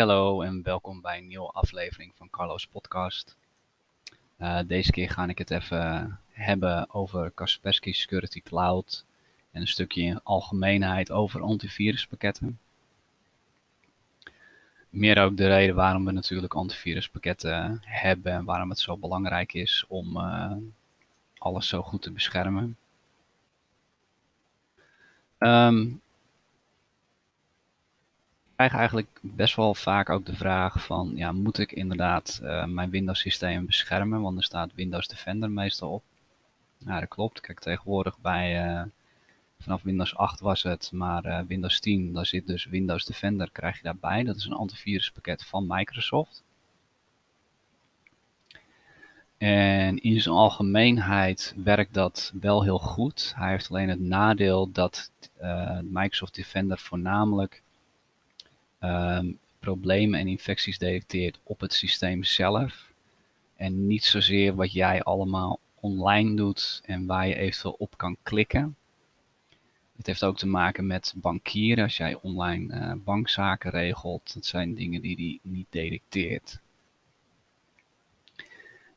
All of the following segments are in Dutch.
hallo en welkom bij een nieuwe aflevering van Carlos Podcast. Uh, deze keer ga ik het even hebben over Kaspersky Security Cloud en een stukje in algemeenheid over antiviruspakketten. Meer ook de reden waarom we natuurlijk antiviruspakketten hebben en waarom het zo belangrijk is om uh, alles zo goed te beschermen. Um, krijg eigenlijk best wel vaak ook de vraag van, ja, moet ik inderdaad uh, mijn Windows systeem beschermen? Want er staat Windows Defender meestal op. Ja, dat klopt. Kijk, tegenwoordig bij, uh, vanaf Windows 8 was het, maar uh, Windows 10, daar zit dus Windows Defender, krijg je daarbij. Dat is een antiviruspakket van Microsoft. En in zijn algemeenheid werkt dat wel heel goed. Hij heeft alleen het nadeel dat Microsoft Defender voornamelijk um, problemen en infecties detecteert op het systeem zelf. En niet zozeer wat jij allemaal online doet en waar je eventueel op kan klikken. Het heeft ook te maken met bankieren. Als jij online uh, bankzaken regelt, dat zijn dingen die die niet detecteert.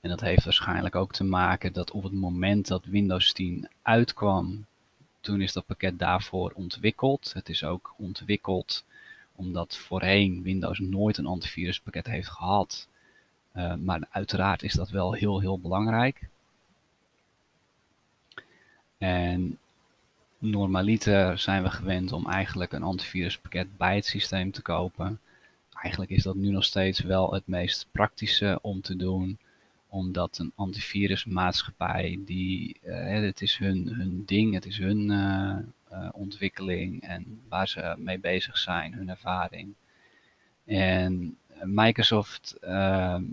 En dat heeft waarschijnlijk ook te maken dat op het moment dat Windows 10 uitkwam, toen is dat pakket daarvoor ontwikkeld. Het is ook ontwikkeld omdat voorheen Windows nooit een antiviruspakket heeft gehad. Uh, maar uiteraard is dat wel heel, heel belangrijk. En normaliter zijn we gewend om eigenlijk een antiviruspakket bij het systeem te kopen. Eigenlijk is dat nu nog steeds wel het meest praktische om te doen omdat een antivirusmaatschappij, die, uh, het is hun, hun ding, het is hun uh, ontwikkeling en waar ze mee bezig zijn, hun ervaring. En Microsoft ehm,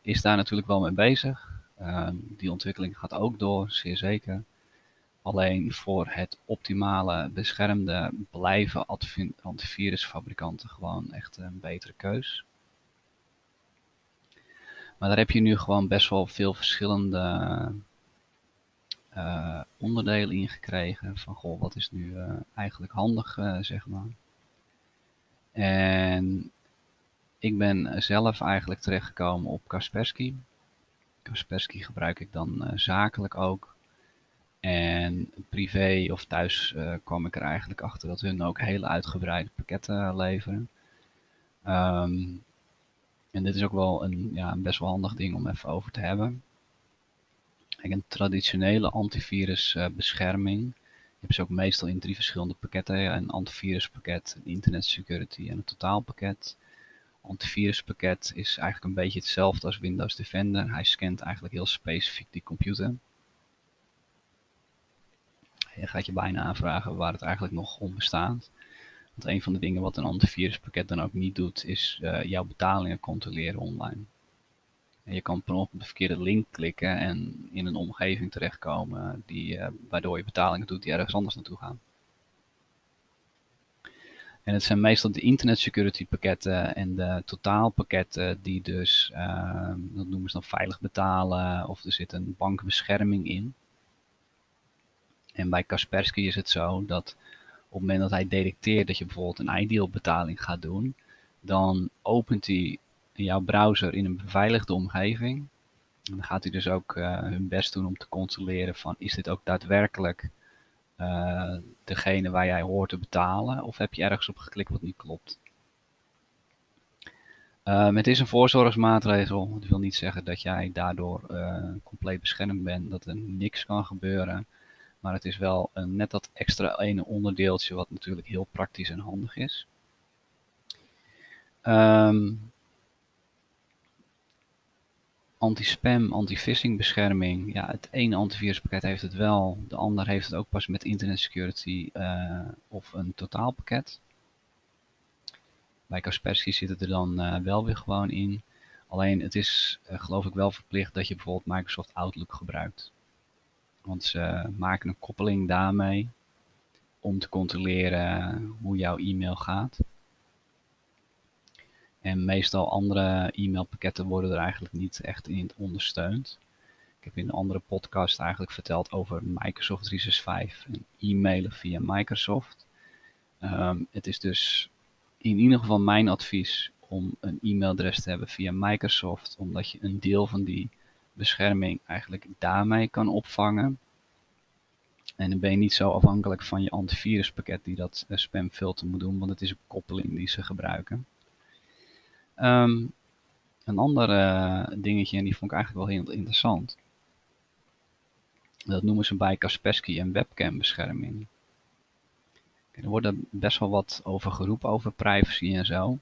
is daar natuurlijk wel mee bezig. Ehm, die ontwikkeling gaat ook door, zeer zeker. Alleen voor het optimale beschermde blijven antivirusfabrikanten gewoon echt een betere keus. Maar daar heb je nu gewoon best wel veel verschillende onderdelen in gekregen. Van goh, wat is nu uh, eigenlijk handig, uh, zeg maar. En ik ben zelf eigenlijk terechtgekomen op Kaspersky. Kaspersky gebruik ik dan zakelijk ook. En privé of thuis kwam ik er eigenlijk achter dat hun ook hele uitgebreide pakketten leveren. Um, en dit is ook wel een, ja, een best wel handig ding om even over te hebben. Een traditionele antivirusbescherming uh, heb je ook meestal in drie verschillende pakketten. Een antiviruspakket, een internet security en een totaalpakket. Antiviruspakket is eigenlijk een beetje hetzelfde als Windows Defender. Hij scant eigenlijk heel specifiek die computer. Je gaat je bijna aanvragen waar het eigenlijk nog om bestaat. Want een van de dingen wat een antiviruspakket dan ook niet doet, is uh, jouw betalingen controleren online. En je kan per op de verkeerde link klikken en in een omgeving terechtkomen die, uh, waardoor je betalingen doet die ergens anders naartoe gaan. En het zijn meestal de internet security pakketten en de totaalpakketten die dus, uh, dat noemen ze dan veilig betalen of er zit een bankbescherming in. En bij Kaspersky is het zo dat op het moment dat hij detecteert dat je bijvoorbeeld een ideal betaling gaat doen, dan opent hij jouw browser in een beveiligde omgeving. Dan gaat hij dus ook uh, hun best doen om te controleren van is dit ook daadwerkelijk uh, degene waar jij hoort te betalen of heb je ergens op geklikt wat niet klopt. Um, het is een voorzorgsmaatregel. Dat wil niet zeggen dat jij daardoor uh, compleet beschermd bent, dat er niks kan gebeuren. Maar het is wel een, net dat extra ene onderdeeltje wat natuurlijk heel praktisch en handig is. Um, anti-spam, anti-phishing bescherming. Ja, het ene antiviruspakket heeft het wel, de ander heeft het ook pas met internet security uh, of een totaalpakket. Bij Kaspersky zit het er dan uh, wel weer gewoon in. Alleen het is uh, geloof ik wel verplicht dat je bijvoorbeeld Microsoft Outlook gebruikt. Want ze maken een koppeling daarmee om te controleren hoe jouw e-mail gaat. En meestal andere e-mailpakketten worden er eigenlijk niet echt in ondersteund. Ik heb in een andere podcast eigenlijk verteld over Microsoft 365 en e-mailen via Microsoft. Um, het is dus in ieder geval mijn advies om een e-mailadres te hebben via Microsoft, omdat je een deel van die bescherming eigenlijk daarmee kan opvangen. En dan ben je niet zo afhankelijk van je antiviruspakket die dat uh, spamfilter moet doen, want het is een koppeling die ze gebruiken. Ehm, een ander uh, dingetje, en die vond ik eigenlijk wel heel interessant. Dat noemen ze bij Kaspersky een webcambescherming. Er wordt best wel wat over geroepen over privacy en zo.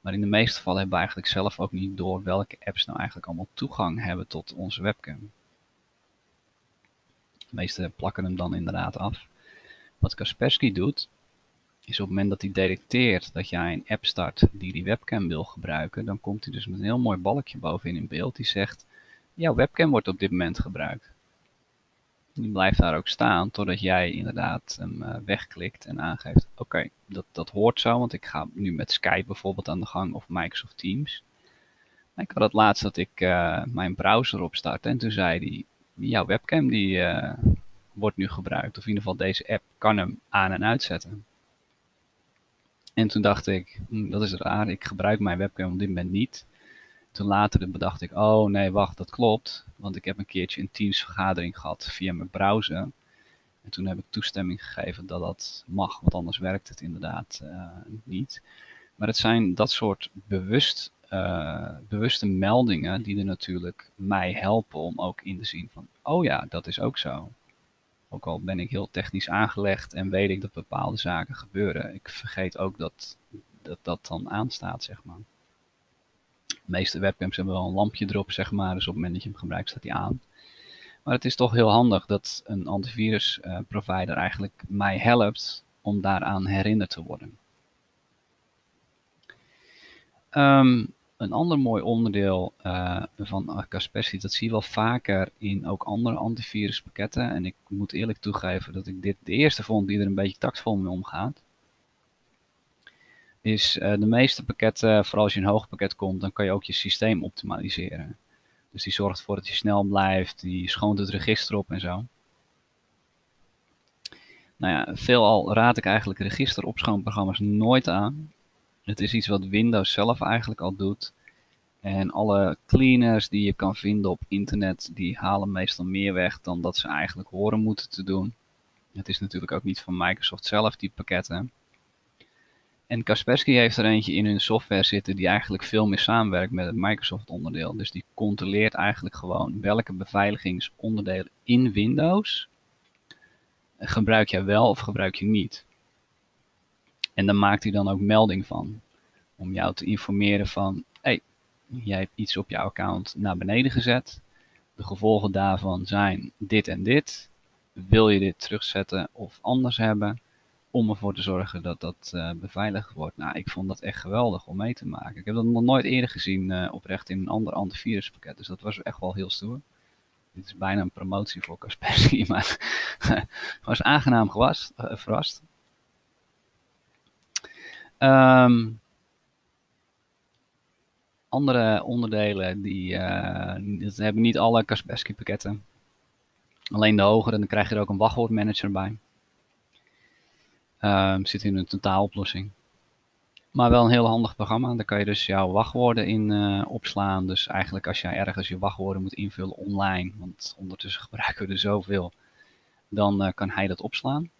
Maar in de meeste gevallen hebben we eigenlijk zelf ook niet door welke apps nou eigenlijk allemaal toegang hebben tot onze webcam. De meeste plakken hem dan inderdaad af. Wat Kaspersky doet, is op het moment dat hij detecteert dat jij een app start die die webcam wil gebruiken, dan komt hij dus met een heel mooi balkje bovenin in beeld die zegt, jouw webcam wordt op dit moment gebruikt. Die blijft daar ook staan totdat jij inderdaad hem uh, wegklikt en aangeeft, oké, dat, dat hoort zo, want ik ga nu met Skype bijvoorbeeld aan de gang of Microsoft Teams. ik had het laatst dat ik uh, mijn browser opstartte en toen zei hij, jouw webcam die uh, wordt nu gebruikt, of in ieder geval deze app kan hem aan en uitzetten. En toen dacht ik, hm, dat is raar, ik gebruik mijn webcam op dit moment niet. Toen later bedacht ik, oh nee, wacht, dat klopt. Want ik heb een keertje een Teams vergadering gehad via mijn browser. En toen heb ik toestemming gegeven dat dat mag, want anders werkt het inderdaad uh, niet. Maar het zijn dat soort bewust, uh, bewuste meldingen die er natuurlijk mij helpen om ook in te zien van, oh ja, dat is ook zo. Ook al ben ik heel technisch aangelegd en weet ik dat bepaalde zaken gebeuren. Ik vergeet ook dat dat, dat dan aanstaat, zeg maar. De meeste webcams hebben wel een lampje erop, zeg maar. Dus op het moment dat je hem gebruikt, staat hij aan. Maar het is toch heel handig dat een antivirus uh, provider eigenlijk mij helpt om daaraan herinnerd te worden. Um, een ander mooi onderdeel uh, van Kaspersky, dat zie je wel vaker in ook andere antiviruspakketten. En ik moet eerlijk toegeven dat ik dit de eerste vond die er een beetje tactvol mee omgaat. Is uh, de meeste pakketten, vooral als je een hoog pakket komt, dan kan je ook je systeem optimaliseren. Dus die zorgt ervoor dat je snel blijft, die schoont het register op en zo. Nou ja, veelal raad ik eigenlijk registeropschoonprogramma's nooit aan. Het is iets wat Windows zelf eigenlijk al doet. En alle cleaners die je kan vinden op internet, die halen meestal meer weg dan dat ze eigenlijk horen moeten te doen. Het is natuurlijk ook niet van Microsoft zelf, die pakketten. En Kaspersky heeft er eentje in hun software zitten die eigenlijk veel meer samenwerkt met het Microsoft onderdeel. Dus die controleert eigenlijk gewoon welke beveiligingsonderdelen in Windows gebruik jij wel of gebruik je niet. En dan maakt hij dan ook melding van. Om jou te informeren van, hey, jij hebt iets op jouw account naar beneden gezet. De gevolgen daarvan zijn dit en dit. Wil je dit terugzetten of anders hebben? Om ervoor te zorgen dat dat uh, beveiligd wordt. Nou, ik vond dat echt geweldig om mee te maken. Ik heb dat nog nooit eerder gezien uh, oprecht in een ander antiviruspakket. Dus dat was echt wel heel stoer. Dit is bijna een promotie voor Kaspersky, maar was aangenaam uh, verrast. Um, andere onderdelen, die, uh, hebben niet alle Kaspersky pakketten. Alleen de hogere, dan krijg je er ook een wachtwoordmanager bij. Um, zit in een totaaloplossing. Maar wel een heel handig programma. Daar kan je dus jouw wachtwoorden in uh, opslaan. Dus eigenlijk als jij ergens je wachtwoorden moet invullen online, want ondertussen gebruiken we er zoveel, dan uh, kan hij dat opslaan.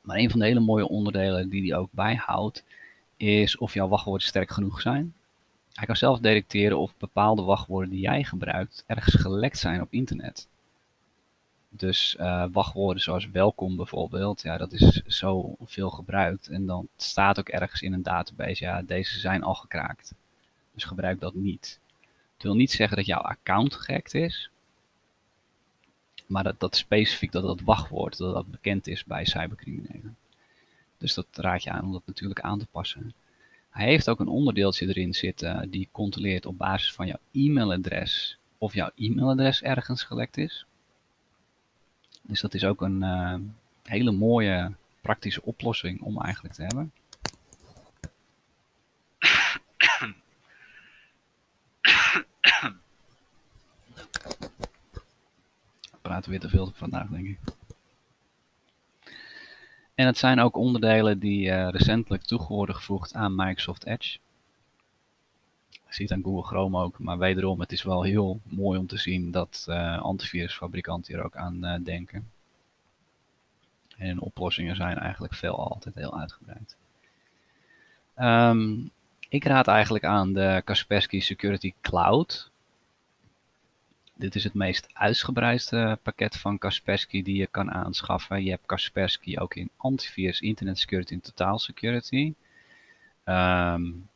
Maar een van de hele mooie onderdelen die hij ook bijhoudt, is of jouw wachtwoorden sterk genoeg zijn. Hij kan zelf detecteren of bepaalde wachtwoorden die jij gebruikt ergens gelekt zijn op internet. Dus uh, wachtwoorden zoals welkom bijvoorbeeld, ja, dat is zo veel gebruikt. En dan staat ook ergens in een database, ja, deze zijn al gekraakt. Dus gebruik dat niet. Het wil niet zeggen dat jouw account gehackt is. Maar dat, specifiek, dat dat wachtwoord, dat dat bekend is bij cybercriminelen. Dus dat raad je aan om dat natuurlijk aan te passen. Hij heeft ook een onderdeeltje erin zitten die controleert op basis van jouw e-mailadres of jouw e-mailadres ergens gelekt is. Dus dat is ook een uh, hele mooie praktische oplossing om eigenlijk te hebben. Praten weer te veel vandaag, denk ik. En het zijn ook onderdelen die uh, recentelijk toe worden gevoegd aan Microsoft Edge. ziet aan Google Chrome ook. Maar wederom, het is wel heel mooi om te zien dat antivirusfabrikanten hier ook aan denken. En oplossingen zijn eigenlijk veel altijd heel uitgebreid. Um, ik raad eigenlijk aan de Kaspersky Security Cloud. Dit is het meest uitgebreide pakket van Kaspersky die je kan aanschaffen. Je hebt Kaspersky ook in antivirus, internet security en totaal security. Um,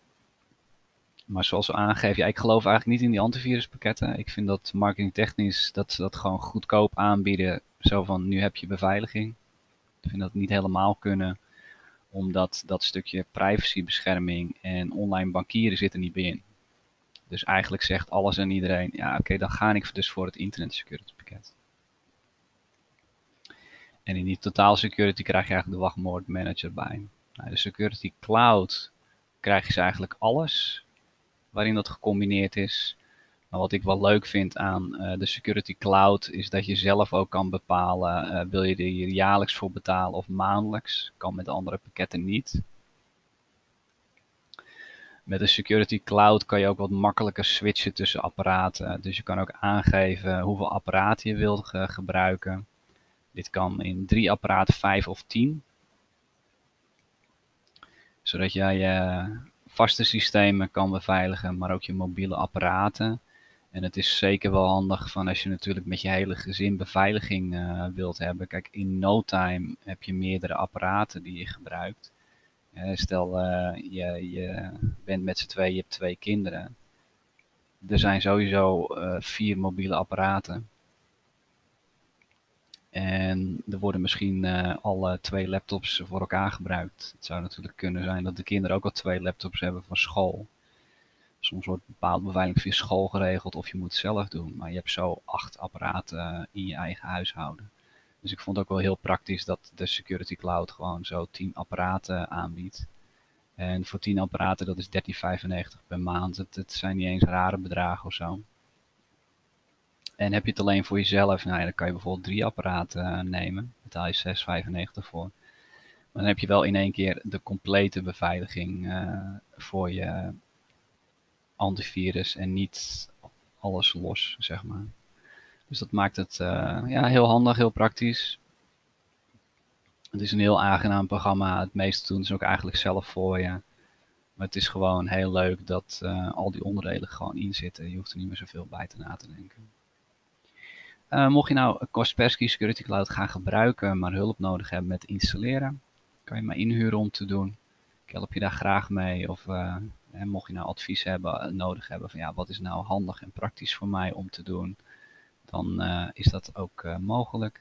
maar zoals we aangeven, ja, ik geloof eigenlijk niet in die antiviruspakketten. Ik vind dat marketingtechnisch dat ze dat gewoon goedkoop aanbieden. Zo van, nu heb je beveiliging. Ik vind dat niet helemaal kunnen omdat dat stukje privacybescherming en online bankieren zit er niet bij in. Dus eigenlijk zegt alles en iedereen, ja oké, dan ga ik dus voor het internet security pakket. En in die totaal security krijg je eigenlijk de wachtwoord manager bij. Nou, de security cloud krijg je eigenlijk alles waarin dat gecombineerd is. Maar wat ik wel leuk vind aan uh, de Security Cloud is dat je zelf ook kan bepalen, uh, wil je er jaarlijks voor betalen of maandelijks. Kan met andere pakketten niet. Met de Security Cloud kan je ook wat makkelijker switchen tussen apparaten. Dus je kan ook aangeven hoeveel apparaten je wilt ge gebruiken. Dit kan in drie apparaten, vijf of tien. Zodat jij je vaste systemen kan beveiligen, maar ook je mobiele apparaten. En het is zeker wel handig van als je natuurlijk met je hele gezin beveiliging uh, wilt hebben. Kijk, in no time heb je meerdere apparaten die je gebruikt. Uh, stel, uh, je, je bent met z'n twee, je hebt twee kinderen. Er zijn sowieso vier mobiele apparaten. En er worden misschien alle twee laptops voor elkaar gebruikt. Het zou natuurlijk kunnen zijn dat de kinderen ook al twee laptops hebben van school. Soms wordt bepaalde beveiliging via school geregeld of je moet het zelf doen. Maar je hebt zo acht apparaten eh, in je eigen huishouden. Dus ik vond het ook wel heel praktisch dat de Security Cloud gewoon zo 10 apparaten aanbiedt. En voor 10 apparaten, dat is 13,95 per maand. Het, het, zijn niet eens rare bedragen of zo. En heb je het alleen voor jezelf, nou ja, dan kan je bijvoorbeeld drie apparaten uh, nemen. Betaal je 6,95 voor. Maar dan heb je wel in één keer de complete beveiliging uh, voor je antivirus en niet alles los, zeg maar. Dus dat maakt het uh, ja, heel handig, heel praktisch. Het is een heel aangenaam programma. Het meeste doen ze ook eigenlijk zelf voor je. Maar het is gewoon heel leuk dat uh, al die onderdelen gewoon in zitten. Je hoeft er niet meer zoveel bij te na te denken. Uh, mocht je nou Kaspersky Security Cloud gaan gebruiken, maar hulp nodig hebben met installeren, kan je me inhuren om te doen. Ik help je daar graag mee. Of mocht je nou advies hebben, eh, nodig hebben van ja, wat is nou handig en praktisch voor mij om te doen, dan eh, is dat ook eh, mogelijk.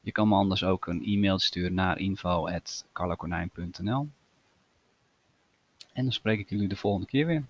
Je kan me anders ook een e-mail sturen naar info.carlakonijn.nl En dan spreek ik jullie de volgende keer weer.